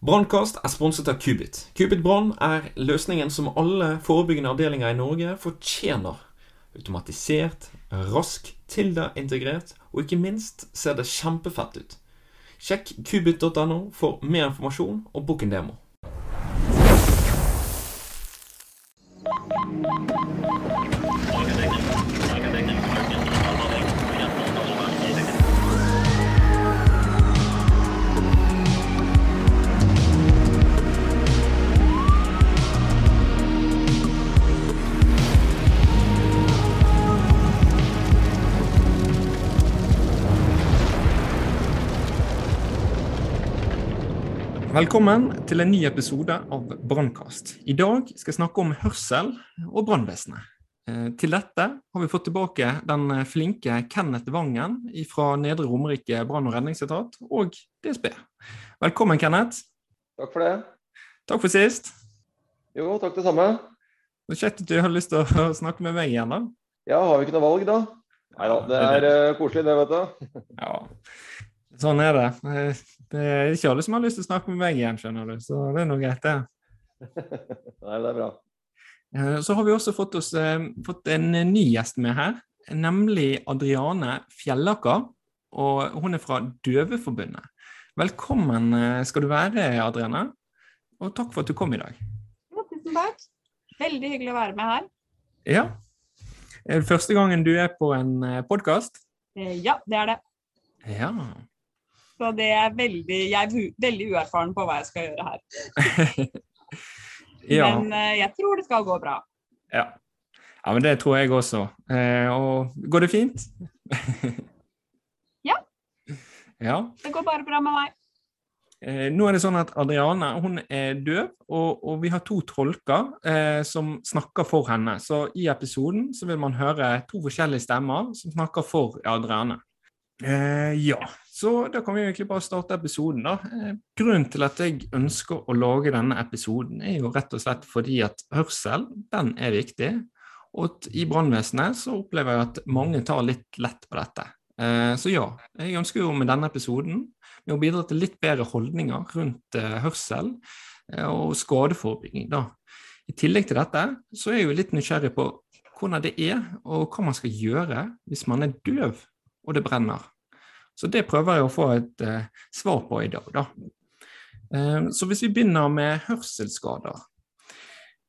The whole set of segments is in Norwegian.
Brannkast er sponset av Kubit. Kubit Brann er løsningen som alle forebyggende avdelinger i Norge fortjener. Automatisert, rask, Tilda-integrert, og ikke minst ser det kjempefett ut. Sjekk kubit.no for mer informasjon og book en demo. Velkommen til en ny episode av Brannkast. I dag skal jeg snakke om hørsel og brannvesenet. Eh, til dette har vi fått tilbake den flinke Kenneth Vangen fra Nedre Romerike brann- og redningsetat og DSB. Velkommen, Kenneth. Takk for det. Takk for sist. Jo, takk det samme. Det er Kjekt at du har lyst til å snakke med meg igjen, da. Ja, har vi ikke noe valg, da? Nei da, det er uh, koselig det, vet du. Ja, sånn er det. Eh, det er ikke alle som har lyst til å snakke med meg igjen, skjønner du. Så det er nå greit, det. Nei, det er bra. Eh, så har vi også fått, oss, fått en ny gjest med her, nemlig Adriane Fjellaker. Og hun er fra Døveforbundet. Velkommen skal du være, Adriane. Og takk for at du kom i dag. Ja, tusen takk. Veldig hyggelig å være med her. Ja. Er det første gangen du er på en podkast? Ja, det er det. Ja. Så det er veldig, jeg er veldig uerfaren på hva jeg skal gjøre her. ja. Men jeg tror det skal gå bra. Ja. ja, men det tror jeg også. Eh, og går det fint? ja. ja. Det går bare bra med meg. Eh, nå er det sånn at Adriane hun er døv, og, og vi har to tolker eh, som snakker for henne. Så i episoden så vil man høre to forskjellige stemmer som snakker for Adriane. Eh, ja, så da kan vi egentlig bare starte episoden. da. Eh, grunnen til at jeg ønsker å lage denne episoden, er jo rett og slett fordi at hørsel den er viktig. Og i brannvesenet så opplever jeg at mange tar litt lett på dette. Eh, så ja, jeg ønsker jo med denne episoden med å bidra til litt bedre holdninger rundt uh, hørsel og skadeforebygging. Da. I tillegg til dette så er jeg jo litt nysgjerrig på hvordan det er, og hva man skal gjøre hvis man er døv og det brenner. Så det prøver jeg å få et eh, svar på i dag, da. så hvis vi begynner med hørselsskader.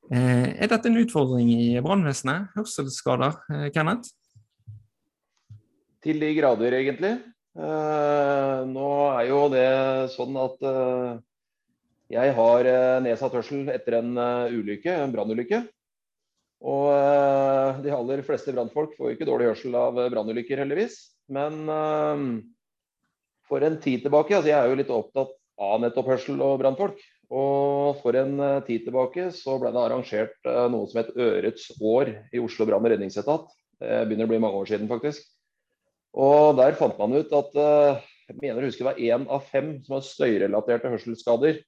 er dette en utfordring i brannvesenet? Hørselsskader, Kenneth? Til de grader, egentlig. Uh, nå er jo det sånn at uh, jeg har nedsatt hørsel etter en ulykke, en brannulykke. Og de aller fleste brannfolk får ikke dårlig hørsel av brannulykker, heldigvis. Men for en tid tilbake altså Jeg er jo litt opptatt av nettopp hørsel og brannfolk. Og for en tid tilbake så ble det arrangert noe som het Ørets år i Oslo brann- og redningsetat. Det begynner å bli mange år siden, faktisk. Og der fant man ut at jeg mener å huske det var én av fem som har støyrelaterte hørselsskader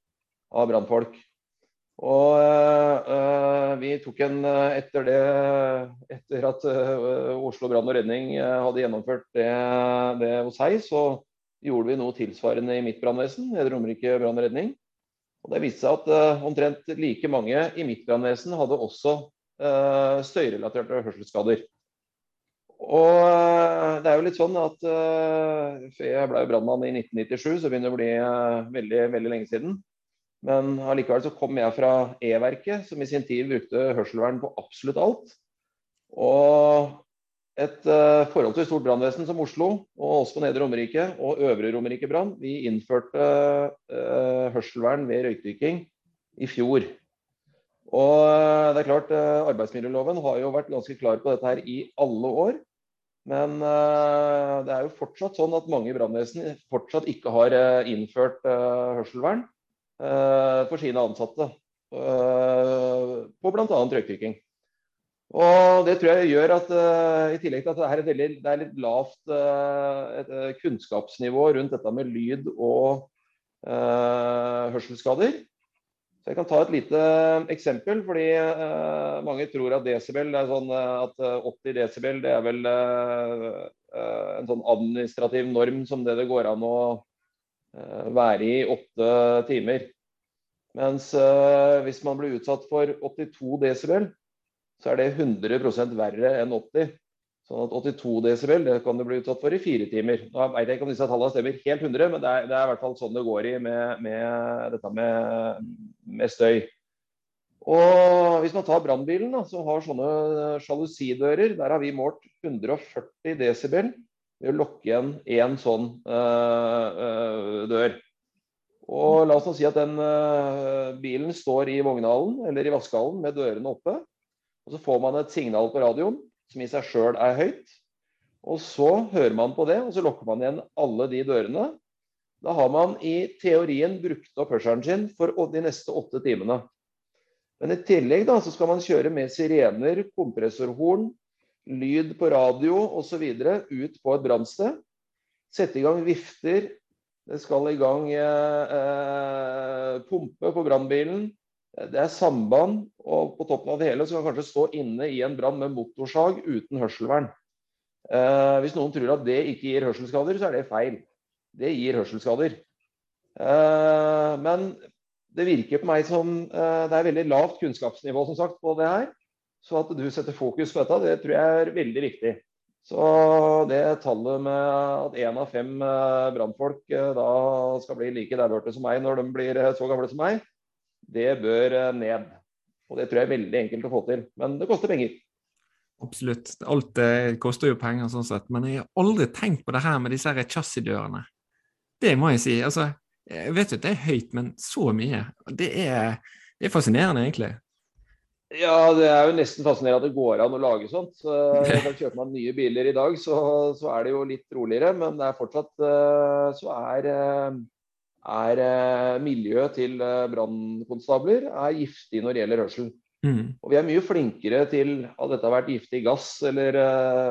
av brannfolk. Og øh, vi tok en etter det Etter at øh, Oslo brann og redning hadde gjennomført det, det, hos så gjorde vi noe tilsvarende i mitt brannvesen, Nedre Romerike brann og redning. Og det viste seg at øh, omtrent like mange i mitt brannvesen hadde også støyrelaterte hørselsskader. Og det er jo litt sånn at Jeg ble brannmann i 1997, så begynner det å bli veldig, veldig lenge siden. Men allikevel så kom jeg fra E-verket, som i sin tid brukte hørselvern på absolutt alt. Og et uh, forholdsvis stort brannvesen som Oslo, og også på Nedre Romerike og Øvre Romerike brann, vi innførte hørselvern ved røykdykking i fjor. Og det er klart, Arbeidsmiljøloven har jo vært ganske klar på dette her i alle år. Men uh, det er jo fortsatt sånn at mange i brannvesen fortsatt ikke har uh, innført uh, hørselvern for sine ansatte. på bl.a. røykdykking. Og det tror jeg gjør at i tillegg til at det er, veldig, det er litt lavt et, kunnskapsnivå rundt dette med lyd og hørselsskader, så Jeg kan ta et lite eksempel, fordi uh, mange tror at desibel er sånn uh, at 80 desibel det er vel uh, en sånn administrativ norm som det det går an å være i åtte timer. Mens eh, hvis man blir utsatt for 82 desibel, så er det 100% verre enn 80. Sånn at 82 desibel kan du bli utsatt for i fire timer. Nå vet jeg ikke om disse tallene stemmer helt 100, men det er, det er, i hvert fall sånn det går i med, med dette med, med, støy. Og Hvis man tar brannbilen, som har sånne sjalusidører, der har vi målt 140 desibel ved å lukke igjen én sånn øh, øh, dør. Og La oss nå si at den øh, bilen står i vognhallen eller i vaskehallen med dørene oppe. Og Så får man et signal på radioen som i seg sjøl er høyt. Og så hører man på det, og så lukker man igjen alle de dørene. Da har man i teorien brukt opp hørselen sin for de neste åtte timene. Men i tillegg da, så skal man kjøre med sirener, kompressorhorn, lyd på radio osv. ut på et brannsted. Sette i gang vifter. Det skal i gang eh, eh, pumpe på brannbilen. Det er samband, og på toppen av det hele så kan kanskje stå inne i en brann med motorsag uten hørselvern. Eh, hvis noen tror at det ikke gir hørselsskader, så er det feil. Det gir hørselsskader. Eh, men det virker på meg som eh, det er veldig lavt kunnskapsnivå som sagt, på det her. Så at du setter fokus på dette, det tror jeg er veldig viktig. Så det tallet med at én av fem eh, brannfolk eh, da skal bli like dævhørte som meg når de blir så gamle som meg, det bør ned. Og det tror jeg er veldig enkelt å få til. Men det koster penger. Absolutt. Alt det koster jo penger, sånn sett. Men jeg har aldri tenkt på det her med disse chassisdørene. Det må jeg si. Altså, jeg vet jo at det er høyt, men så mye. Det er, det er fascinerende, egentlig. Ja, det er jo nesten fascinerende at det går an å lage sånt. Så, kjøper man nye biler i dag, så, så, er det jo litt roligere. Men det er fortsatt eh, så er, eh, er eh, miljøet til brannkonstabler er giftig når det gjelder hørsel. Mm. Og vi er mye flinkere til at dette har vært giftig gass eller,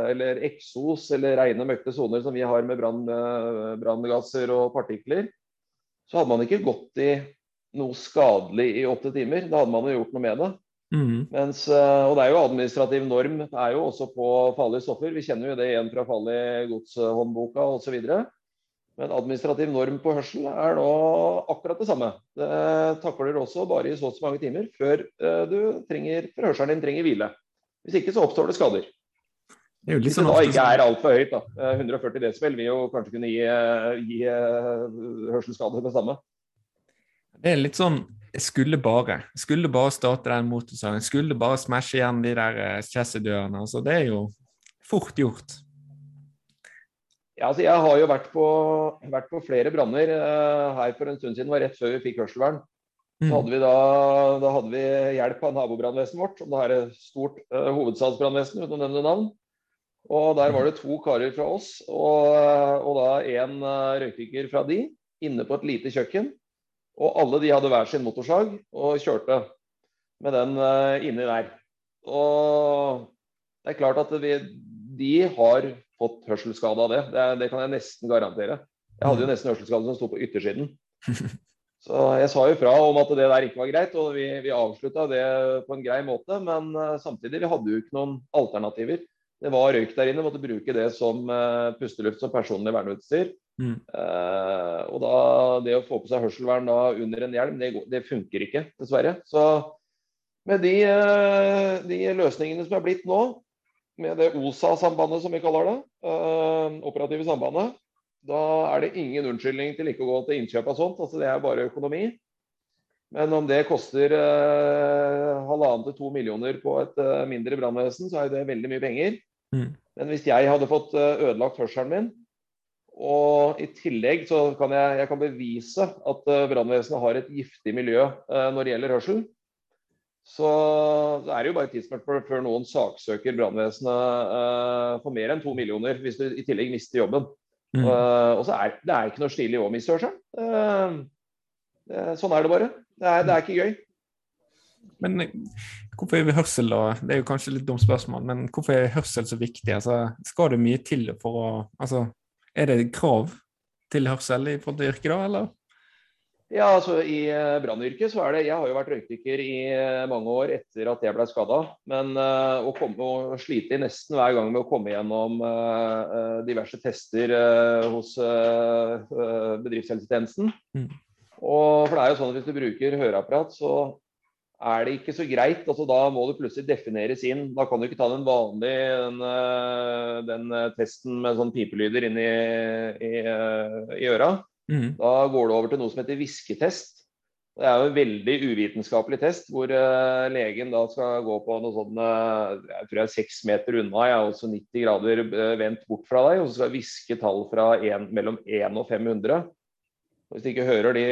eller eksos eller rene møkte soner som vi har med branngasser og partikler så hadde man ikke gått i noe skadelig i åtte timer. Da hadde man jo gjort noe med det. Mm. Mens, eh, og det er jo administrativ norm det er jo også på farlige stoffer. Vi kjenner jo det igjen fra farlig godshåndboka osv. Men administrativ norm på hørsel er nå akkurat det samme. Det takler også bare i så og så mange timer før eh, du trenger, før hørselen din trenger hvile. Hvis ikke så oppstår det skader. Det Hvis det da ikke er altfor høyt, da. 140 eh, desibel vil jo kanskje kunne gi, eh, gi hørselsskade det samme. Det er litt sånn jeg skulle bare. Skulle bare starte den motorsagen. Skulle bare smashe igjen de der chassis-dørene. Altså, det er jo fort gjort. Ja, altså jeg har jo vært på, vært på flere branner uh, her for en stund siden. Var rett før vi fikk hørselvern. Så mm. hadde vi da, da hadde vi hjelp av nabobrannvesenet vårt, som det er et stort uh, hovedstadsbrannvesen uten å nevne navn. Og der var det to karer fra oss og, og da en uh, røykdykker fra de inne på et lite kjøkken. Og alle de hadde hver sin motorsag og kjørte med den uh, inni der. Og det er klart at vi, de har fått hørselsskade av det. det. Det kan jeg nesten garantere. Jeg hadde jo nesten hørselsskade som sto på yttersiden. Så jeg sa jo fra om at det der ikke var greit, og vi, vi avslutta det på en grei måte. Men uh, samtidig, vi hadde jo ikke noen alternativer. Det var røyk der inne, måtte bruke det som uh, pusteluft som personlig verneutstyr. Mm. Uh, og da, det å få på seg hørselvern da under en hjelm, det, det funker ikke, dessverre. Så med de, de, løsningene som er blitt nå, med det OSA-sambandet som vi kaller det, operative sambandet, da er det ingen unnskyldning til ikke å gå til innkjøp av sånt. altså Det er bare økonomi. Men om det koster halvannen til to millioner på et mindre brannvesen, så er det veldig mye penger. Mm. Men hvis jeg hadde fått eh, ødelagt hørselen min, og i tillegg så kan jeg, jeg kan bevise at uh, brannvesenet har et giftig miljø uh, når det gjelder hørsel, så det er jo bare et tidsspørsmål før noen saksøker brannvesenet uh, for mer enn to millioner, hvis du i tillegg mister jobben. Mm. Uh, og så er det er ikke noe stilig å miste hørselen. sånn er det bare. Det er, det er ikke gøy. Men hvorfor er hørsel da, Det er jo kanskje litt dumt spørsmål, men hvorfor er hørsel så viktig? Altså, skal det mye til for å altså, Er det krav til hørsel i forhold til yrket, da, eller? Ja, altså I eh, brannyrket så er det Jeg har jo vært røykdykker i eh, mange år etter at jeg ble skada. Men uh, å, komme, å slite nesten hver gang med å komme gjennom uh, diverse tester uh, hos bedriftshelsetjenesten. Mm Og for det er jo sånn at Hvis du bruker høreapparat, så er det ikke så greit. altså Da må du plutselig defineres inn. Da kan du ikke ta den vanlige den, eh, den eh, testen med sånn pipelyder inn i, i, eh, i øra. Mm. Da går det over til noe som heter hvisketest. Det er jo en veldig uvitenskapelig test, hvor uh, legen da skal gå på noe sånn uh, jeg tror jeg er seks meter unna, jeg er også 90 grader uh, vendt bort fra deg, og så skal jeg hviske tall fra en, mellom 1 og 500. Og hvis du ikke hører de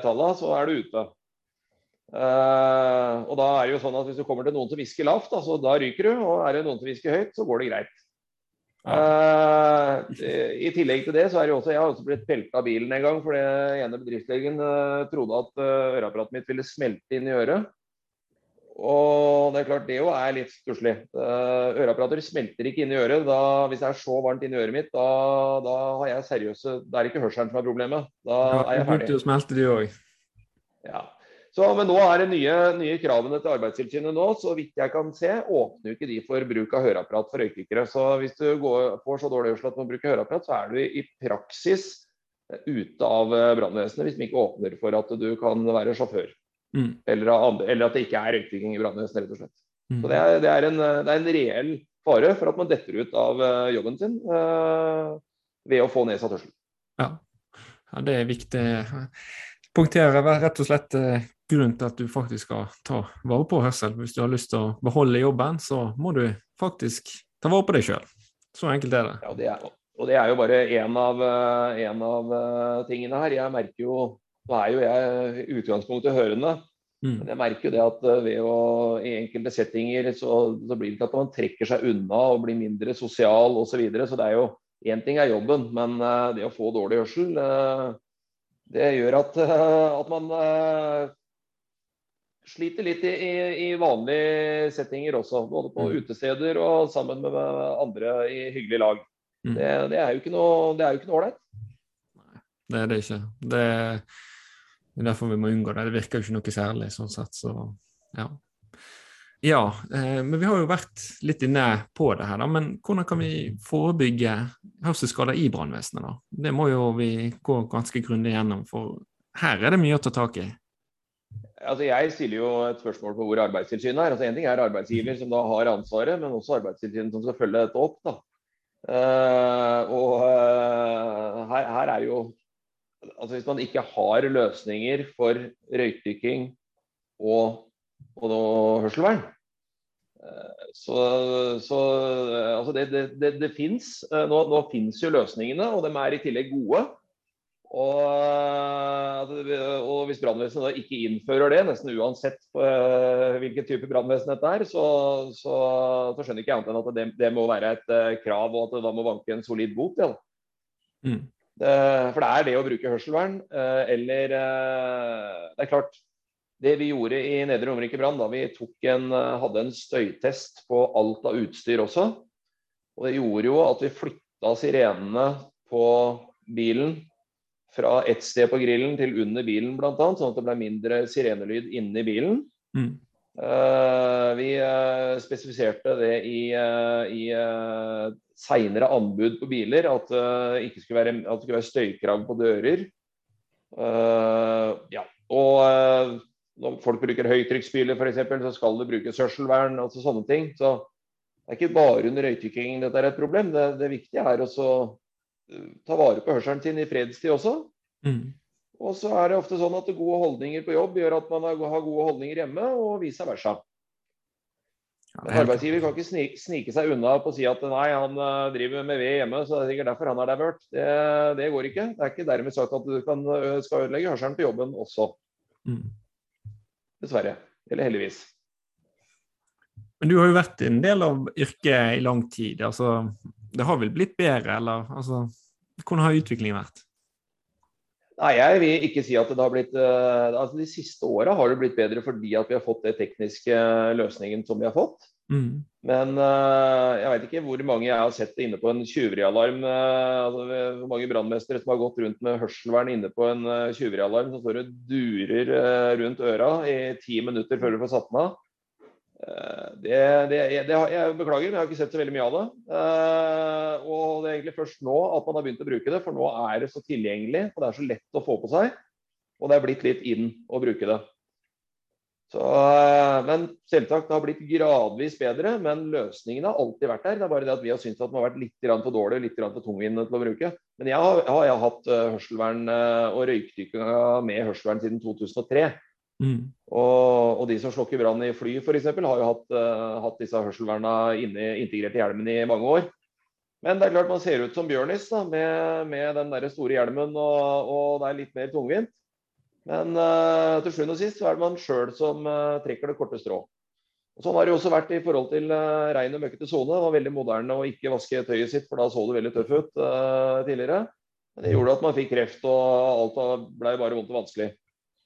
tallene, så er du ute. Og da er det jo sånn at Hvis du kommer til noen som hvisker lavt, da, da ryker du. Og er det noen som hvisker høyt, så går det greit. Uh, I tillegg til det så er det jo også Jeg har også blitt pelta av bilen en gang fordi ene bedriftslegen uh, trodde at øreapparatet mitt ville smelte inn i øret. Og det er klart det jo er litt stusslig. Øreapparater smelter ikke inn i øret. Da, hvis det er så varmt inni øret mitt, da, da har jeg seriøse Da er det ikke hørselen som er problemet. Da Ja, er jeg det begynte ferdig. å smelte, de òg. Ja. Så, men nå er det nye, nye kravene til Arbeidstilsynet nå, så vidt jeg kan se, åpner jo ikke de for bruk av høreapparat for røykdykkere. Så hvis du går, får så dårlig hørsel at du må bruke høreapparat, så er du i praksis ute av eh, brannvesenet hvis de ikke åpner for at du kan være sjåfør. Mm. Eller, andre, eller at det ikke er røykdykking i brannvesenet, rett og slett. Mm. Så det er, det, er en, det er en reell fare for at man detter ut av eh, jobben sin øh, ved å få nedsatt hørsel. Ja. ja, det er viktig. Punkterer rett og slett eh, grunnen til at du faktisk skal ta vare på hørsel. Hvis du har lyst til å beholde jobben, så må du faktisk ta vare på deg sjøl. Så enkelt er det. Ja, det er, og det er jo bare én av, eh, en av eh, tingene her. Jeg merker jo Nå er jo jeg i utgangspunktet hørende, Mm. men jeg merker jo det at eh, ved å i enkelte settinger så, så blir det ikke at man trekker seg unna og blir mindre sosial osv. Så, videre. så det er jo Én ting er jobben, men eh, det å få dårlig hørsel, eh, det gjør at, eh, at man eh, sliter litt i, i, i vanlige settinger også. Både på Mm. utesteder og sammen med andre i hyggelig lag. Mm. Det, det er jo ikke noe ålreit. ålreit. Det er det ikke. Det det er derfor vi må unngå det. Det virker jo ikke noe særlig sånn sett, så ja. Ja, eh, men vi har jo vært litt inne på det her, da. Men hvordan kan vi forebygge hørselsskader i brannvesenet, da? Det må jo vi gå ganske grundig gjennom, for her er det mye å ta tak i. Altså jeg stiller jo et spørsmål på hvor Arbeidstilsynet er. Altså En ting er arbeidsgiver som da har ansvaret, men også Arbeidstilsynet som skal følge dette opp. da. Uh, og uh, her, her er jo altså Hvis man ikke har løsninger for røykdykking og, og hørselvern, uh, så, så altså det, det, det, det fins. Nå, nå fins jo løsningene, og de er i tillegg gode. Og, eh, og hvis brannvesenet da ikke innfører det, nesten uansett eh, hvilken type brannvesen dette er, så, så, så skjønner ikke jeg annet enn at det, det må være et eh, krav, og at det da må vanke en solid bot. Ja. Mm. Det, for det er det å bruke hørselvern, eller Det er klart, det vi gjorde i Nedre Romerike brann, da vi en, hadde en støytest på alt av utstyr også, og det gjorde jo at vi flytta sirenene på bilen fra ett sted på grillen til under bilen, bl.a., sånn at det ble mindre sirenelyd inni bilen. Mm. Uh, vi uh, spesifiserte det i, uh, i seinere anbud på biler, at, ikke skulle være, at det skulle være støykrav på dører. Ja. Og når folk bruker høytrykksspyler f.eks., så skal det brukes sørselvern. altså sånne ting. Så det er ikke bare under røykdykking dette er et problem. Det, det viktige er også ta vare på hørselen sin i fredstid også. Mm. Og så er det ofte sånn at gode holdninger på jobb gjør at man har gode holdninger hjemme, og vice versa. Ja, er helt- arbeidsgiver kan ikke snike, snike seg unna på å si at nei, han eh, driver med ved hjemme, så det er sikkert derfor han er der vørt. Det, det går ikke. Det er ikke dermed sagt at du kan, skal ødelegge hørselen på jobben også. Mm. Dessverre. Eller heldigvis. Men du har jo vært en del av yrket i lang tid. altså Det har vel blitt bedre, eller altså Hvordan har utviklingen vært? Nei, Jeg vil ikke si at det har blitt eh, altså De siste åra har det blitt bedre fordi at vi har fått den tekniske løsningen som vi har fått. Mm. Men eh, jeg vet ikke hvor mange jeg har sett inne på en tjuverialarm. eh, altså, hvor mange brannmestere som har gått rundt med hørselvern inne på en tjuverialarm som står og durer eh, rundt øra i ti minutter før du får satt den av. Eh, det, det, det, jeg beklager, men jeg har ikke sett så veldig mye av det. Eh, og det er egentlig først nå at man har begynt å bruke det, for nå er det så tilgjengelig og det er så lett å få på seg. Og det er blitt litt inn å bruke det. Så, eh, men selvsagt, det har blitt gradvis bedre, men løsningen har alltid vært der. Det er bare det at vi har syntes at den har vært litt for dårlig litt for tungvint til å bruke. Men jeg har, jeg har hatt hørselvern og røykdykkinga med hørselvern siden 2003. Mm. Og, og, de som slokker brann i fly f.eks., har jo hatt, uh, hatt disse hørselverna inne, integrert i hjelmen i mange år. Men det er klart man ser ut som Bjørnis da, med, med den der store hjelmen, og, og, det er litt mer tungvint. Men uh, til sjuende og sist så er det man sjøl som uh, trekker det korte strå. Og Sånn har det også vært i forhold til uh, regn og møkkete sone. Det var veldig moderne å ikke vaske tøyet sitt, for da så det veldig tøff ut tidligere. Men det gjorde at man fikk kreft, og alt ble bare vondt og vanskelig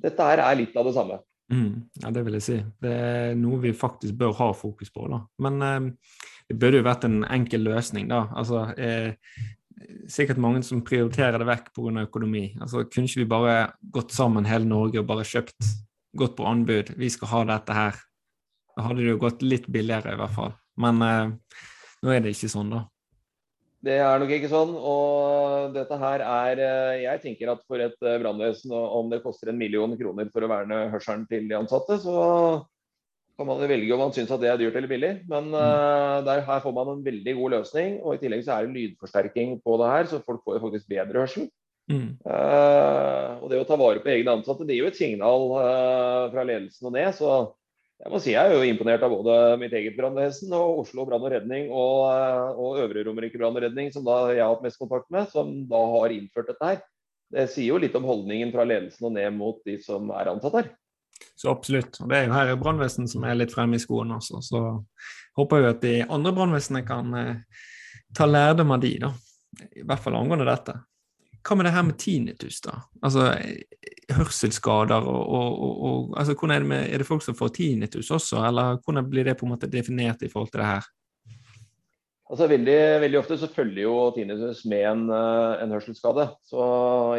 dette her er litt av det samme. Mm, ja, det vil jeg si. Det er noe vi faktisk bør ha fokus på. da. Men eh, det burde jo vært en enkel løsning, da. Altså, eh, sikkert mange som prioriterer det vekk pga. økonomi. Altså, kunne ikke vi bare gått sammen hele Norge og bare kjøpt, gått på anbud, vi skal ha dette her. Da hadde det jo gått litt billigere, i hvert fall. Men eh, nå er det ikke sånn, da. Det er nok ikke sånn. Og dette her er eh, Jeg tenker at for et eh, brannvesen, om det koster en million kroner for å verne hørselen til de ansatte, så kan man velge om man syns at det er dyrt eller billig. Men uh, der, her får man en veldig god løsning. Og i tillegg så er det lydforsterking på det her, så folk får jo faktisk bedre hørsel. Mm. Uh, og det å ta vare på egne ansatte, det gir jo et signal uh, fra ledelsen og ned. Så jeg må si jeg er jo imponert av både mitt eget brannvesen og Oslo brann og redning og, eh, og Øvre Romerike brann og redning, som da jeg har hatt mest kontakt med, som da har innført dette her. Det sier jo litt om holdningen fra ledelsen og ned mot de som er ansatt her. Så absolutt. Og det er jo her brannvesenet som er litt fremme i skoen også. Så håper jeg at de andre brannvesenene kan eh, ta lærdom av de, da. I hvert fall angående dette. Hva med det her med tinnitus, da? Altså hørselsskader og, og, og, og altså, er, det med, er det folk som får tinnitus også, eller hvordan blir det på en måte definert i forhold til det her? Altså veldig, veldig ofte så følger jo tinnitus med en, eh, en hørselsskade. Så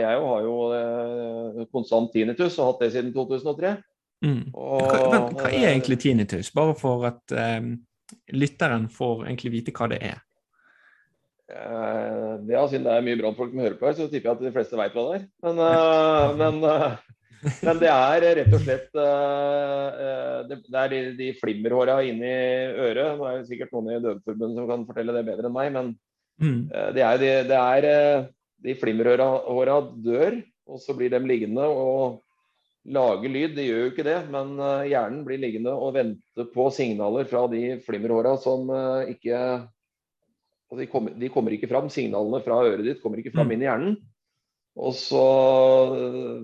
jeg har jo eh, konstant tinnitus og hatt det siden 2003. Mm. Hva, men, hva, er egentlig tinnitus, bare for at eh, lytteren får egentlig vite hva det er? Uh, ja, siden det er mye brannfolk som hører på her, så tipper jeg at de fleste veit hva det er. Men, uh, men, uh, men, det er rett og slett det, det, er de, de flimmerhåra inni øret. Nå er det sikkert noen i Døveforbundet som kan fortelle det bedre enn meg, men mm. det er, de, det er de flimmerhåra dør, og så blir de liggende og lage lyd. De gjør jo ikke det, men hjernen blir liggende og vente på signaler fra de flimmerhåra som ikke de kommer, de kommer, ikke fram. Signalene fra øret ditt kommer ikke fram mm. inn i hjernen. Og så eh,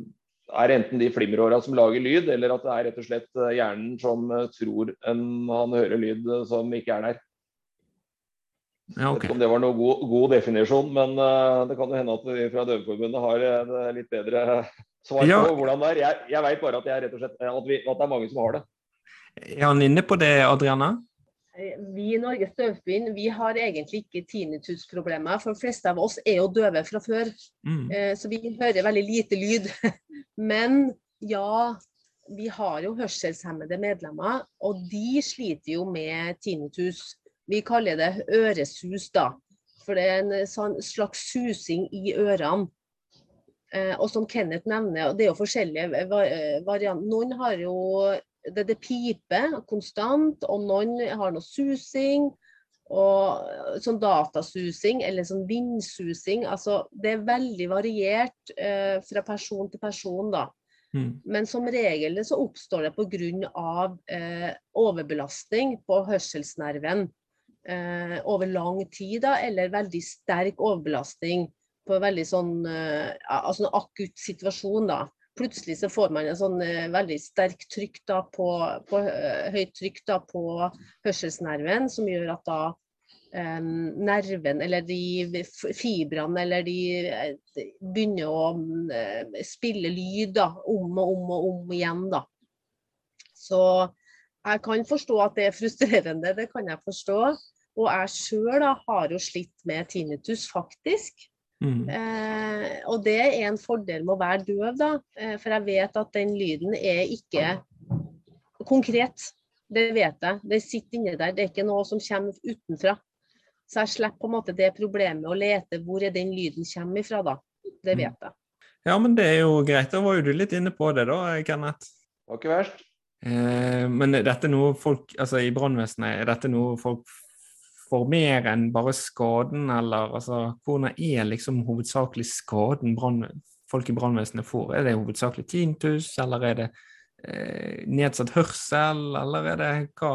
er det enten de flimmeråra som lager lyd, eller at det er rett og slett eh, hjernen som eh, tror en, han hører lyd som ikke er der. Ja, okay. Vet ikke om det var noen god, god definisjon, men det kan jo hende at vi fra Døveforbundet har uh, litt bedre svar ja. på hvordan det er. Jeg, jeg veit bare at, jeg og slett, at, vi, at, det er mange som har det. Er han inne på det, Adriana? Eh, vi i Norges Døvforbund vi har egentlig ikke tinnitusproblemer. For de fleste av oss er jo døve fra før, mm. Eh, så vi hører veldig lite lyd. Men ja, vi har jo hørselshemmede medlemmer, og de sliter jo med tinnitus. Vi kaller det øresus, da. For det er en sånn slags susing i ørene. Eh, og som Kenneth nevner, det er jo forskjellige varianter. Noen har jo det, det piper konstant, og noen har noe susing. Og sånn datasusing eller sånn vindsusing. Altså det er veldig variert eh, fra person til person, da. Mm. Men som regel så oppstår det pga. Eh, overbelastning på hørselsnerven eh, over lang tid, da, eller veldig sterk overbelastning på en veldig sånn eh, altså en akutt situasjon. da plutselig så får man en sånn uh, veldig sterk trykk da på, på uh, høyt trykk da på hørselsnerven, som gjør at da um, nerven eller de fibrene eller de, de begynner å spille lyd da, om og om og om igjen. da. Så jeg kan forstå at det er frustrerende, det kan jeg forstå. Og jeg sjøl har jo slitt med tinnitus, faktisk. Mm. Eh, og det er en fordel med å være døv, da. Eh, for jeg vet at den lyden er ikke konkret. Det vet jeg. Det sitter inni der. Det er ikke noe som kommer utenfra. Så jeg slipper på en måte det problemet å lete hvor er den lyden kommer ifra, da. Det vet jeg. Ja, men det er jo greit. Da var jo du litt inne på det, da, Kenneth. Det var ikke verst. Eh, men er dette noe folk Altså, i brannvesenet, er dette noe folk får mer enn bare skaden, eller altså Hvordan er liksom hovedsakelig skaden brann, folk i brannvesenet får? Er det hovedsakelig tinnitus, eller er det eh, nedsatt hørsel, eller er det hva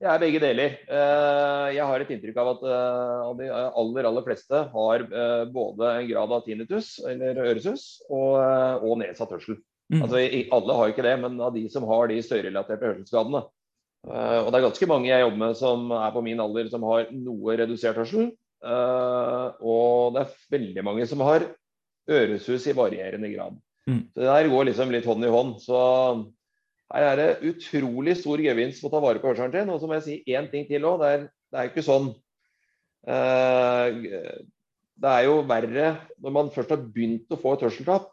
Det er begge deler. Eh, jeg har et inntrykk av at uh, de aller aller fleste har uh, både en grad av tinnitus, eller øresus, og, og nedsatt hørsel. Mm. Altså, alle har ikke det, men av de som har de støyrelaterte hørselsskadene. Uh, og det er ganske mange jeg jobber med som er på min alder som har noe redusert hørsel. Uh, og det er veldig mange som har øresus i varierende grad. Mm. Så det der går liksom litt hånd i hånd. Så her er det utrolig stor gevinst på å ta vare på hørselen sin. Og så må jeg si én ting til òg. Det, det, er jo ikke sånn uh, Det er jo verre når man først har begynt å få et hørselstap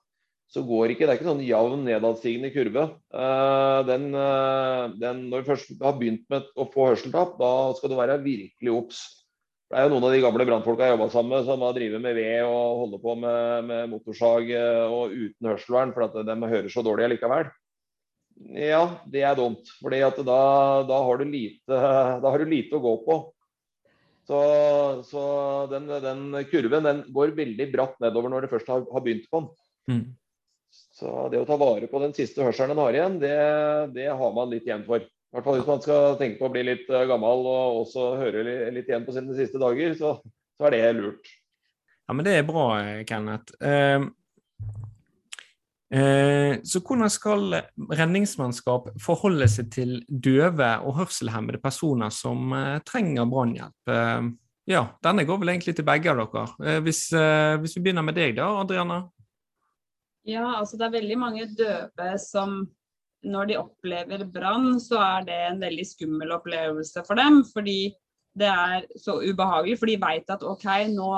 så går ikke Det er ikke sånn jevn nedadstigende kurve. Uh, den, uh, den, når du først har begynt med å få hørselstap, da skal du være virkelig obs. Det er jo noen av de gamle brannfolka jeg jobba sammen med, som har drevet med ved og holder på med, med motorsag uh, og uten hørselvern, for at de hører så dårlig likevel. Ja, det er dumt. For da, da, har da har du lite å gå på. Så, så den, den, kurven den går veldig bratt nedover når du først har, har begynt på den. Mm. Så det å ta vare på den siste hørselen en har igjen, det, det har man litt igjen for. I hvert fall hvis man skal tenke på å bli litt eh, gammel og også høre litt igjen på sine siste dager, så, så er det lurt. Ja, men det er bra, Kenneth. Eh, eh, så hvordan skal redningsmannskap forholde seg til døve og hørselshemmede personer som eh, trenger brannhjelp? Eh, ja, denne går vel egentlig til begge av dere. Eh, hvis, hvis vi begynner med deg da, Adriana? Ja, altså det er veldig mange døve som når de opplever brann, så er det en veldig skummel opplevelse for dem. Fordi det er så ubehagelig. For de veit at OK, nå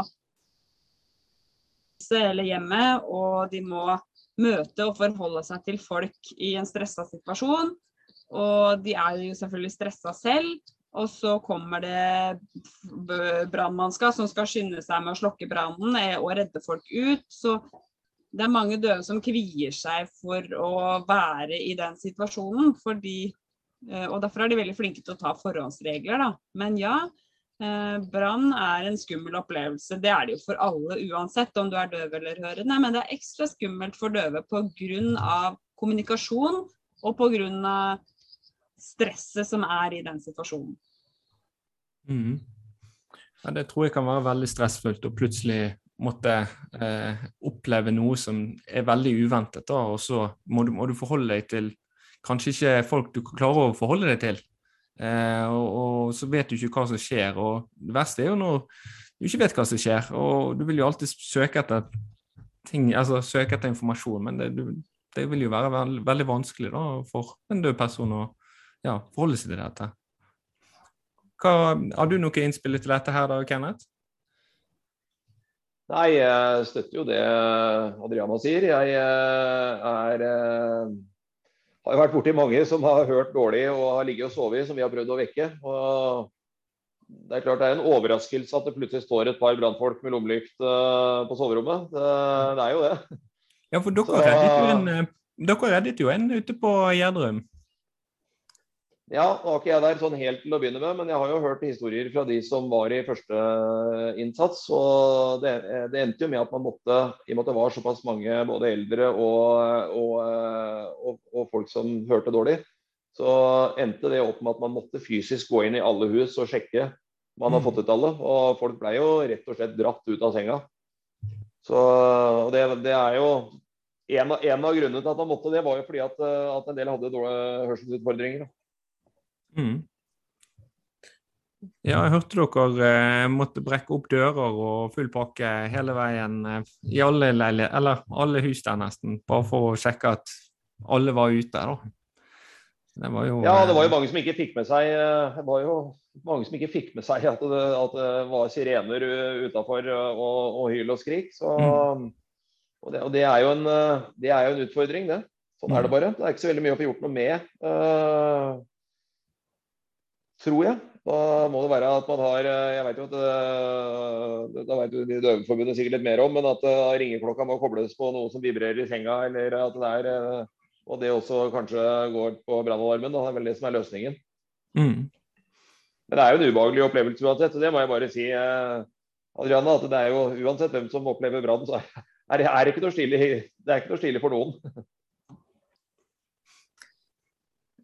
eller hjemme, og de må møte og forholde seg til folk i en stressa situasjon. Og de er jo selvfølgelig stressa selv. Og så kommer det brannmannskap som skal skynde seg med å slokke brannen og redde folk ut. Så det er mange døve som kvier seg for å være i den situasjonen. Fordi, eh, og Derfor er de veldig flinke til å ta forhåndsregler. Da. Men ja, eh, brann er en skummel opplevelse. Det er det jo for alle uansett om du er døv eller hørende. Men det er ekstra skummelt for døve pga. kommunikasjon og pga. stresset som er i den situasjonen. Mm. Ja, det tror jeg kan være veldig stressfullt å plutselig måtte eh, oppleve noe som er veldig uventet, da, og så må du, må du, forholde deg til kanskje ikke folk du klarer å forholde deg til. Eh, og, og, så vet du ikke hva som skjer. og Det verste er jo når du ikke vet hva som skjer, og du vil jo alltid søke etter ting, altså søke etter informasjon, men det, du, det vil jo være veld, veldig vanskelig da, for en død person å ja, forholde seg til dette. Hva, har du noe innspill til dette her da, Kenneth? Nei, jeg støtter jo det Adriana sier. Jeg eh, er, eh, har vært borti mange som har hørt dårlig og har ligget og sovet, som vi har prøvd å vekke. Og det er klart det er en overraskelse at det plutselig står et par brannfolk med lommelykt eh, på soverommet. Det, det, er jo det. Ja, for dere, Så, reddet, jo en, dere reddet jo en ute på Gjerdrum. Ja, nå var ikke jeg der sånn helt til å begynne med, men jeg har jo hørt historier fra de som var i første innsats. og Det, det endte jo med at man måtte, i og med at det var såpass mange både eldre og, og, og, og, folk som hørte dårlig, så endte det opp med at man måtte fysisk gå inn i alle hus og sjekke man har mm. fått ut alle. Og folk ble jo rett og slett dratt ut av senga. Så det, det er jo en av, en av, grunnene til at man måtte det, var jo fordi at, at en del hadde dårlige hørselsutfordringer. Mm. Ja, jeg hørte dere eh, måtte brekke opp dører og full pakke hele veien eh, i alle leiligheter, eller alle hus der nesten, bare for å sjekke at alle var ute. da. Det var jo, ja, det var jo eh, mange som ikke fikk med seg det var jo mange som ikke fikk med seg at det, at det var sirener utafor og, og, hyl og skrik. Så, mm. og, det, og det, er en, det, er jo en, utfordring, det. Sånn er det mm. bare. Det er ikke så veldig mye å få gjort noe med. Tror jeg. Da må det være at man har Jeg vet jo at det, Da vet jo de Døveforbundet sikkert litt mer om, men at ringeklokka må kobles på noe som vibrerer i senga, eller at det er Og det også kanskje går på brannalarmen. Det er vel det som er løsningen. Mm. Men det er jo en ubehagelig opplevelse uansett, og det må jeg bare si. Adriana, at det er jo uansett hvem som opplever brann, så er det, er ikke noe stilig, det er ikke noe stilig for noen.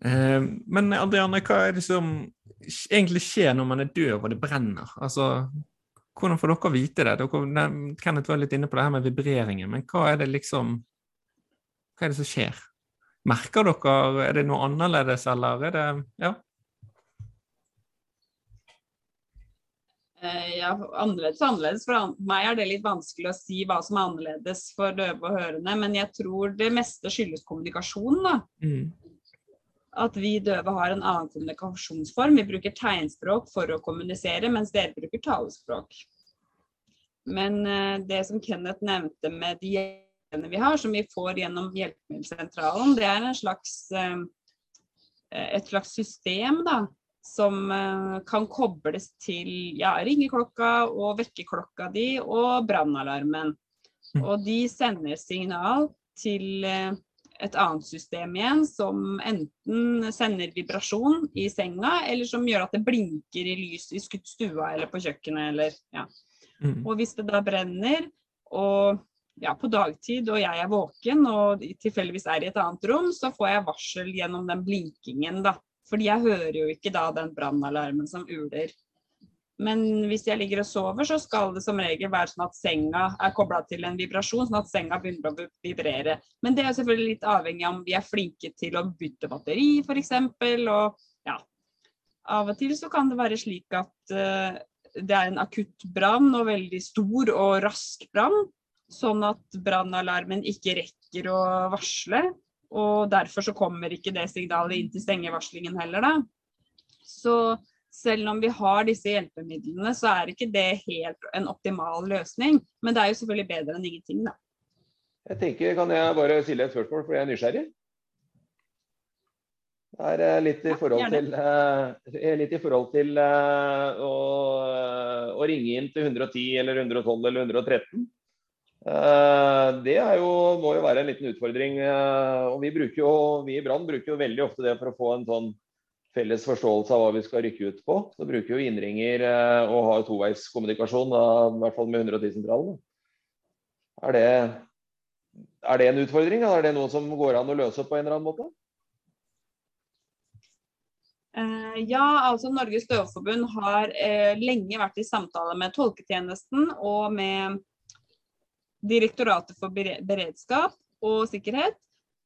Eh, men Adriana, hva er det som egentlig skjer når man er døv og det brenner? Altså, hvordan får dere vite det? Dere, Kenneth var litt inne på det her med vibreringen, men hva er det liksom Hva er det som skjer? Merker dere Er det noe annerledes, eller er det Ja? Eh, ja, annerledes og annerledes. For meg er det litt vanskelig å si hva som er annerledes for døve og hørende. Men jeg tror det meste skyldes kommunikasjon. da. Mm at vi døve har en annen kommunikasjonsform. Vi bruker tegnspråk for å kommunisere, mens dere bruker talespråk. Men uh, det som Kenneth nevnte med de hjelpene vi har, som vi får gjennom Hjelpemiddelsentralen, det er slags, uh, et slags system da, som kan kobles til ja, ringeklokka og vekkerklokka di og brannalarmen. Mm. Og de sender signal til et annet system igjen som enten sender vibrasjon i senga, eller som gjør at det blinker i lys i stua eller på kjøkkenet. Eller, ja. mm. Og hvis det da brenner og ja, på dagtid og jeg er våken og tilfeldigvis er i et annet rom, så får jeg varsel gjennom den blinkingen, da. Fordi jeg hører jo ikke da den brannalarmen som uler. Men hvis jeg ligger og sover, så skal det som regel være sånn at senga er kobla til en vibrasjon, sånn at senga begynner å vibrere. Men det er selvfølgelig litt avhengig av om vi er flinke til å bytte batteri, f.eks. Og ja, av og til så kan det være slik at uh, det er en akutt brann, og veldig stor og rask brann. Sånn at brannalarmen ikke rekker å varsle. Og derfor så kommer ikke det signalet inn til stengevarslingen heller, da. Så selv om vi har disse hjelpemidlene, så er ikke det helt en optimal løsning. Men det er jo selvfølgelig bedre enn ingenting, da. Jeg tenker, Kan jeg bare stille et spørsmål, for jeg er nysgjerrig? Det er eh, litt i forhold til, i forhold til å, å, ringe inn til 110 eller 112 eller 113. Uh, det jo, må jo være en liten utfordring. og Vi, jo, vi i Brann bruker jo veldig ofte det for å få en sånn felles forståelse av hva vi skal rykke ut på. Så bruker vi innringer eh, og har toveiskommunikasjon, i hvert fall med 110-sentralen. Er, er, det en utfordring? Er det noe som går an å løse på en eller annen måte? Uh, ja, altså Norges Døveforbund har uh, lenge vært i samtale med tolketjenesten og med Direktoratet for beredskap og sikkerhet.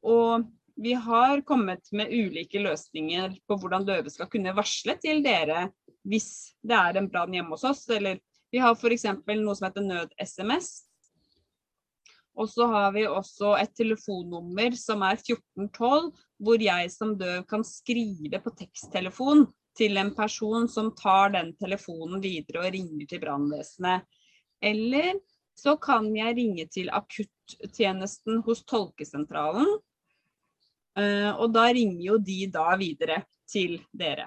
Og vi har kommet med ulike løsninger på hvordan døve skal kunne varsle til dere hvis det er en brann hjemme hos oss. Eller vi har f.eks. noe som heter nød-SMS. Og så har vi også et telefonnummer som er 1412, hvor jeg som døv kan skrive på teksttelefon til en person som tar den telefonen videre og ringer til brannvesenet. Eller så kan jeg ringe til akuttjenesten hos tolkesentralen og da ringer jo de da videre til dere.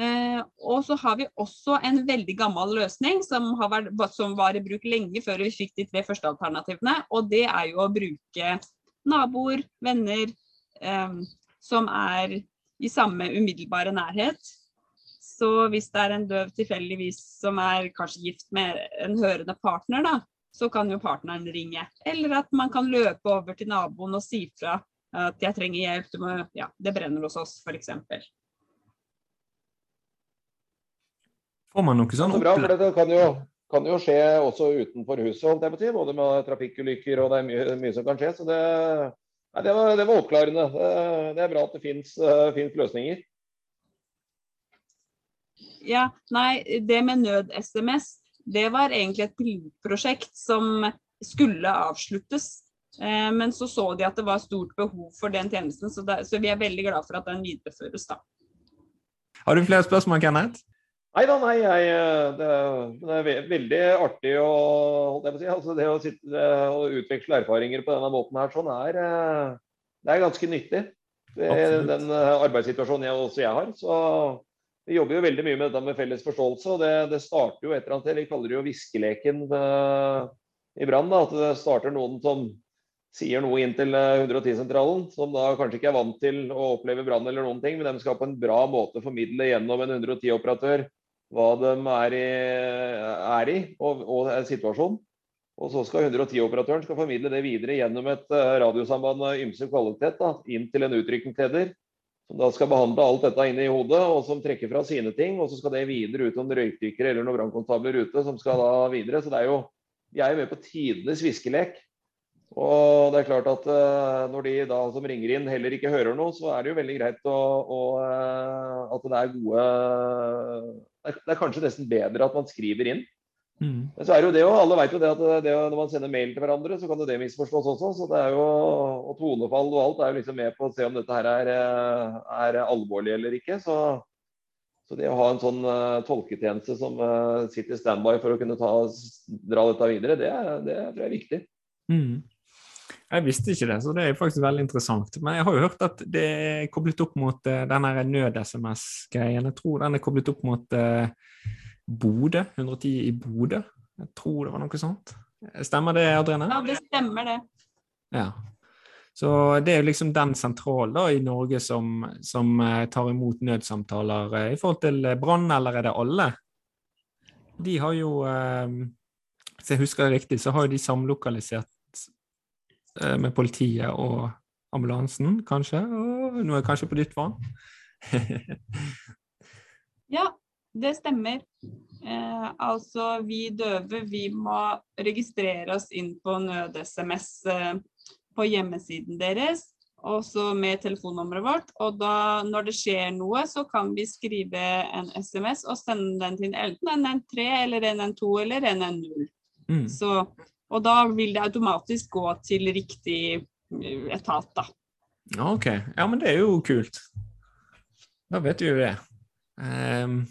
Eh, og så har vi også en veldig gammel løsning som, vært, som, var i bruk lenge før vi fikk de tre første alternativene. Og det er jo å bruke naboer, venner eh, som er i samme umiddelbare nærhet. Så hvis det er en døv tilfeldigvis som er kanskje gift med en hørende partner, da, så kan jo partneren ringe. Eller at man kan løpe over til naboen og si fra at jeg trenger hjelp, må, ja, det brenner hos oss f.eks. Får man noe sånn bra, for Det kan jo, kan jo, skje også utenfor huset, holdt jeg på å. Både med trafikkulykker og det er mye, mye som kan skje. så det, nei, det, var, det var, oppklarende. Det, det, er bra at det fins uh, løsninger. Ja, nei, det med nød-SMS, det var egentlig et pilotprosjekt som skulle avsluttes Eh, men så så de at det var stort behov for den tjenesten, så, det, så vi er veldig glad for at den videreføres. da. Har du flere spørsmål, Kenneth? Nei da, nei. Jeg, eh, det, det, er veldig artig å, si, altså det å sitte og utveksle erfaringer på denne måten her, sånn er, eh, det er ganske nyttig. Det, den arbeidssituasjonen jeg, også jeg har. Så vi jobber jo veldig mye med dette med felles forståelse. og Det, det starter jo et eller annet. Vi kaller det jo viskeleken i Brann. At det starter noen som sier noe inn til 110-sentralen, som da kanskje ikke er vant til å oppleve brann eller noen ting, men de skal på en bra måte formidle gjennom en 110-operatør hva de er i, er i og, og situasjonen. Og så skal 110-operatøren skal formidle det videre gjennom et eh, radiosamband av ymse kvalitet da, inn til en utrykningsleder. Som da skal behandle alt dette inne i hodet, og som trekker fra sine ting. Og så skal det videre ut om røykdykkere eller noen brannkonstabler ute som skal da videre. Så det er jo, vi er jo med på tidenes viskelek. Og det er klart at uh, når de da som ringer inn heller ikke hører noe, så er det jo veldig greit å, å, uh, at det er gode det er, kanskje nesten bedre at man skriver inn Mm. Men så er det jo det jo, alle vet jo det at det, når man sender mail til hverandre, så kan jo det misforstås også. så det er jo, Og tonefall og alt er jo liksom med på å se om dette her er, er alvorlig eller ikke. Så, så, det å ha en sånn tolketjeneste som sitter i standby for å kunne ta, dra dette videre, det, det tror jeg er viktig. Mm. Jeg visste ikke det, så det er faktisk veldig interessant. Men jeg har jo hørt at det er koblet opp mot uh, denne nød-SMS-greien. Jeg tror den er koblet opp mot uh, Bodø, 110 i Bodø. Jeg tror det var noe sånt. Stemmer det, Adrienne? Ja, det stemmer det. Ja. Så det er jo liksom den sentralen i Norge som, som eh, tar imot nødsamtaler i forhold til brann, eller er det alle? De har jo, hvis jeg husker det riktig, så har jo de samlokalisert med politiet og ambulansen, kanskje. Og nå er jeg kanskje på ditt vann. ja, det stemmer. Eh, altså, vi døve vi må registrere oss inn på nød-SMS eh, på hjemmesiden deres, også med telefonnummeret vårt. Og da, når det skjer noe, så kan vi skrive en SMS og sende den til enten en N3 eller en N2 eller en N0. Mm. Så, og da vil det automatisk gå til riktig eh, etat, da. OK. Ja, men det er jo kult. Da vet vi jo det. Um,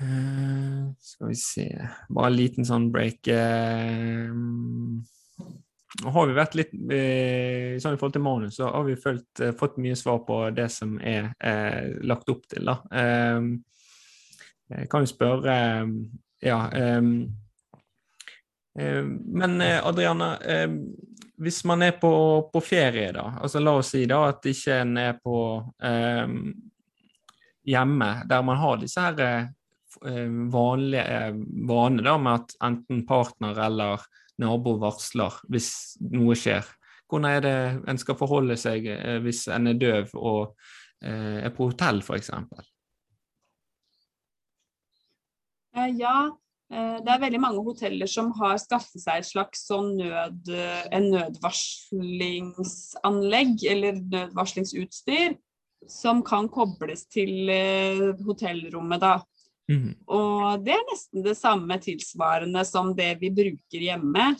Uh, skal vi se Bare en liten sånn break. Uh, har vi vært litt sånn I forhold til manus så har vi følt, fått mye svar på det som er lagt opp til. da. jeg kan jo spørre Ja. Men Adriana, hvis man er på, på, ferie, da, altså la oss si da at ikke en er på hjemme, der man har disse her Eh, vanlige eh, vanene da, med at enten partner eller nabo varsler hvis noe skjer. Hvordan er det en skal forholde seg eh, hvis en er døv og er på hotell, f.eks.? Ja, det er veldig mange hoteller som har skaffet seg et slags sånn nød, en nødvarslingsanlegg eller nødvarslingsutstyr som kan kobles til hotellrommet. da. Mm. Og det er nesten det samme tilsvarende som det vi bruker hjemme.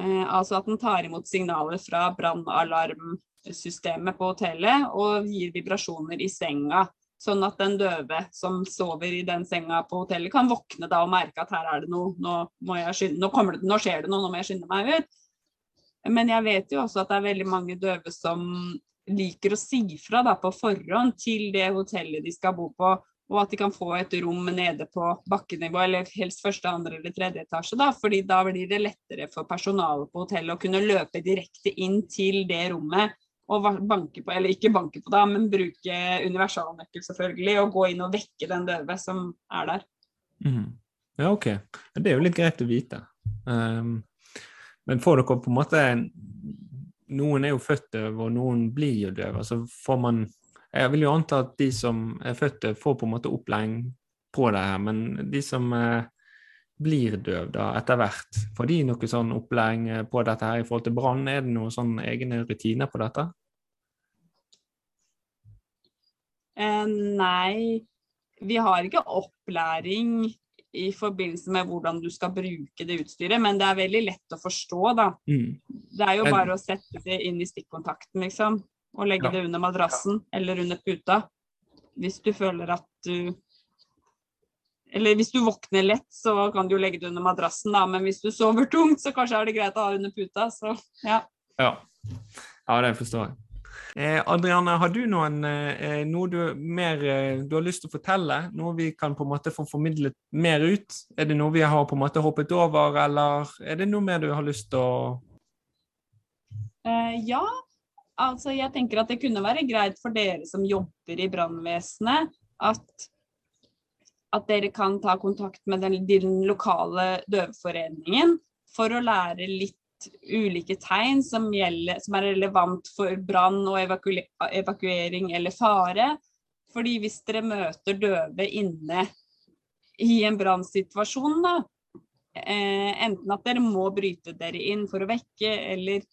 Eh, altså at den tar imot signaler fra brannalarmsystemet på hotellet og gir vibrasjoner i senga. Sånn at den døve som sover i den senga på hotellet, kan våkne da og merke at her er det noe, nå, skynde, nå, det, nå skjer det noe, nå må jeg skynde meg ut. Men jeg vet jo også at det er veldig mange døve som liker å si fra da, på forhånd til det hotellet de skal bo på, og at de kan få et rom nede på bakkenivå, eller helst første, andre eller tredje etasje. da, fordi da blir det lettere for personalet på hotellet å kunne løpe direkte inn til det rommet og banke på, eller ikke banke på da, men bruke universalnøkkel selvfølgelig, og gå inn og vekke den døve som er der. Mm. Ja, OK. Det er jo litt greit å vite. Um, men får dere på en måte Noen er jo født døve, og noen blir jo døve. Så får man jeg vil jo anta at de som er født døve, får på en måte opplæring på det her, men de som uh, blir døv da etter hvert, får de noe sånn opplæring eh, på dette her i forhold til brann? Er det noen sånn egne rutiner på dette? Eh, nei, vi har ikke opplæring i forbindelse med hvordan du skal bruke det utstyret, men det er veldig lett å forstå, da. Mm. Det er jo bare å sette det inn i stikkontakten, liksom og legge ja. det under madrassen eller under puta. Hvis du føler at du Eller hvis du våkner lett, så kan du jo legge det under madrassen, da. Men hvis du sover tungt, så kanskje er det greit å ha under puta. Så ja. Ja, ja det forstår jeg. Eh, Adriane, har du noen, eh, noe du, mer, eh, du har lyst til å fortelle? Noe vi kan på en måte få formidlet mer ut? Er det noe vi har på en måte hoppet over, eller er det noe mer du har lyst til å uh, Ja, altså jeg tenker at det kunne være greit for dere som jobber i brannvesenet, at, at dere kan ta kontakt med den, den lokale døveforeningen for å lære litt ulike tegn som, gjelder, som er relevant for brann og evaku evakuering eller fare. Fordi hvis dere møter døve inne i en brannsituasjon, da, eh, enten at dere må bryte dere inn for å vekke, eller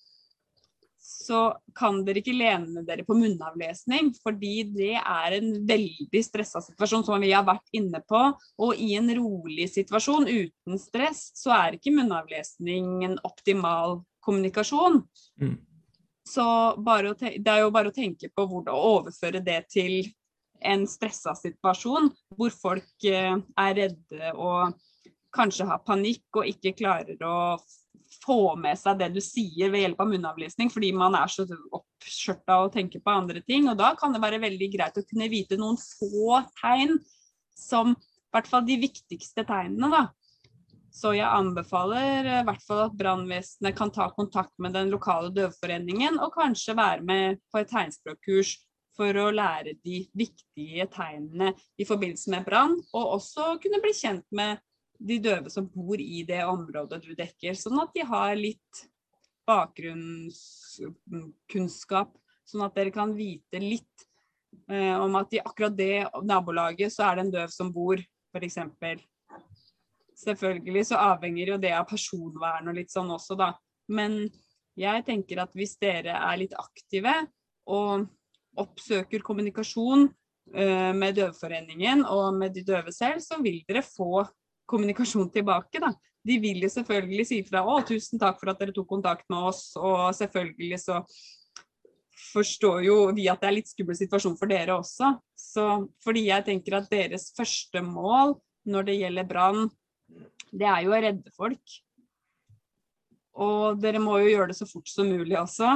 så kan dere ikke lene dere på munnavlesning, fordi det er en veldig stressa situasjon, som vi har vært inne på. Og i en rolig situasjon uten stress, så er ikke munnavlesning en optimal kommunikasjon. Mm. Så det er jo bare å tenke på hvordan å overføre det til en stressa situasjon, hvor folk eh, er redde og kanskje har panikk og ikke klarer å få med seg det du sier ved hjelp av munnavlesning, fordi man er så oppskjørta og tenker på andre ting. Og da kan det være veldig greit å kunne vite noen få tegn, som i hvert fall de viktigste tegnene, da. Så jeg anbefaler i hvert fall at brannvesenet kan ta kontakt med den lokale døvforeningen, og kanskje være med på et tegnspråkkurs for å lære de viktige tegnene i forbindelse med brann, og også kunne bli kjent med de døve som bor i det området du dekker, sånn at de har litt bakgrunnskunnskap, sånn at dere kan vite litt eh, om at i akkurat det nabolaget så er det en døv som bor, f.eks. Selvfølgelig så avhenger jo det av personvern og litt sånn også, da. Men jeg tenker at hvis dere er litt aktive og oppsøker kommunikasjon eh, med Døveforeningen og med de døve selv, så vil dere få kommunikasjon tilbake. Da. De vil jo selvfølgelig si fra 'Å, tusen takk for at dere tok kontakt med oss', og selvfølgelig så forstår jo vi at det er litt skummel situasjon for dere også. Så, fordi jeg tenker at deres første mål når det gjelder brann, det er jo å redde folk. Og dere må jo gjøre det så fort som mulig også.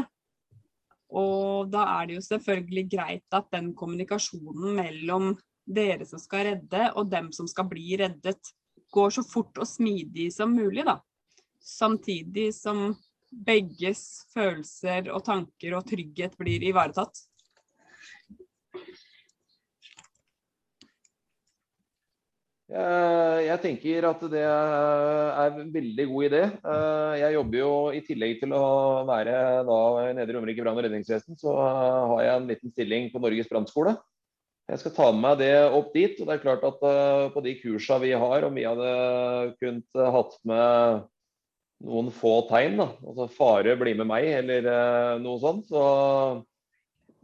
Og da er det jo selvfølgelig greit at den kommunikasjonen mellom dere som skal redde, og dem som skal bli reddet, går så fort og smidig som mulig, da. Samtidig som begges følelser og tanker og trygghet blir ivaretatt. Jeg tenker at det er en veldig god idé. Jeg jobber jo i tillegg til å være da Nedre Romerike brann- og redningsvesen, så har jeg en liten stilling på Norges brannskole. Jeg skal ta med meg det opp dit. og det er klart at uh, På de kursene vi har, om vi hadde kunnet uh, hatt med noen få tegn, da, altså fare bli med meg eller uh, noe sånt, så,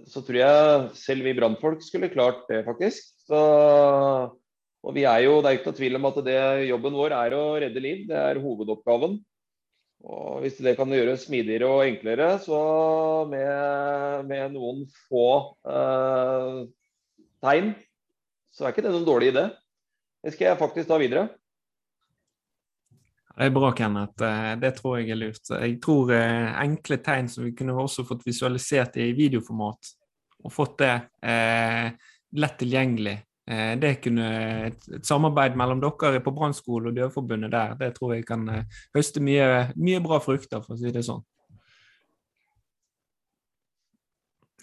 så, tror jeg selv vi brannfolk skulle klart det, faktisk. Så, og vi er jo, Det er ikke noe tvil om at det, jobben vår er å redde liv. Det er hovedoppgaven. Og Hvis det kan gjøres smidigere og enklere, så med, med noen få uh, tegn, så er ikke det noen dårlig idé. Det skal jeg faktisk ta videre. Det er bra, Kenneth. Eh, det tror jeg er lurt. Jeg tror eh, enkle tegn som vi kunne også fått visualisert i videoformat, og fått det eh, lett tilgjengelig. Eh, det kunne et, et, samarbeid mellom dere på brannskolen og Døveforbundet der, det tror jeg kan eh, høste mye, mye bra frukter, for å si det sånn.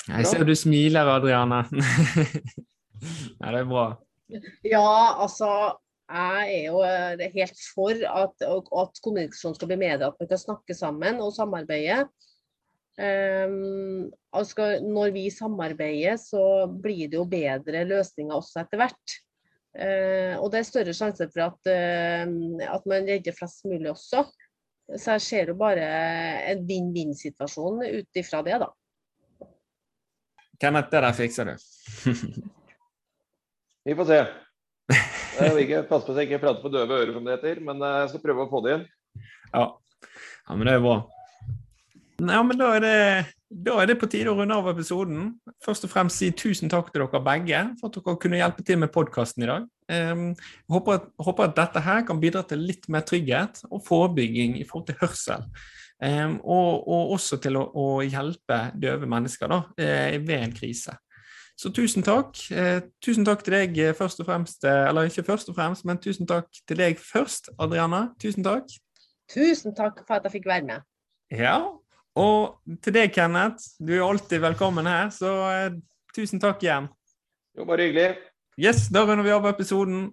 Jeg ser du smiler, Adriane. Nei, det er bra. Ja, altså jeg er jo eh, helt for at, at kommunikasjon skal bli medie, at man kan snakke sammen og samarbeide. Um, altså, når vi samarbeider, så blir det jo bedre løsninger også etter hvert. Uh, og det er større sjanse for at, uh, at man redder flest mulig også. Så jeg ser jo bare en vinn-vinn-situasjon ut ifra det, da. Kenneth, det der fikser du. Vi får se. Jeg vil ikke passe på at jeg ikke prater på døve ører, som det heter, men eh, jeg skal prøve å få det inn. Ja, ja men det er bra. Ja, men da er, det, da er det på tide å runde av episoden. Først og fremst si tusen takk til dere begge for at dere kunne hjelpe til med podkasten i dag. Um, håper, at, håper, at, dette her kan bidra til litt mer trygghet og forebygging i forhold til hørsel. Um, og, og, også til å, å, hjelpe døve mennesker da, ved en krise. Så tusen takk. Eh, tusen takk til deg først og fremst, eller ikke først og fremst, men tusen takk til deg først, Adriana. Tusen takk. Tusen takk for at jeg fikk være med. Ja, og til deg, Kenneth. Du er alltid velkommen her, så eh, tusen takk igjen. Jo, bare hyggelig. Yes, da runder vi av episoden.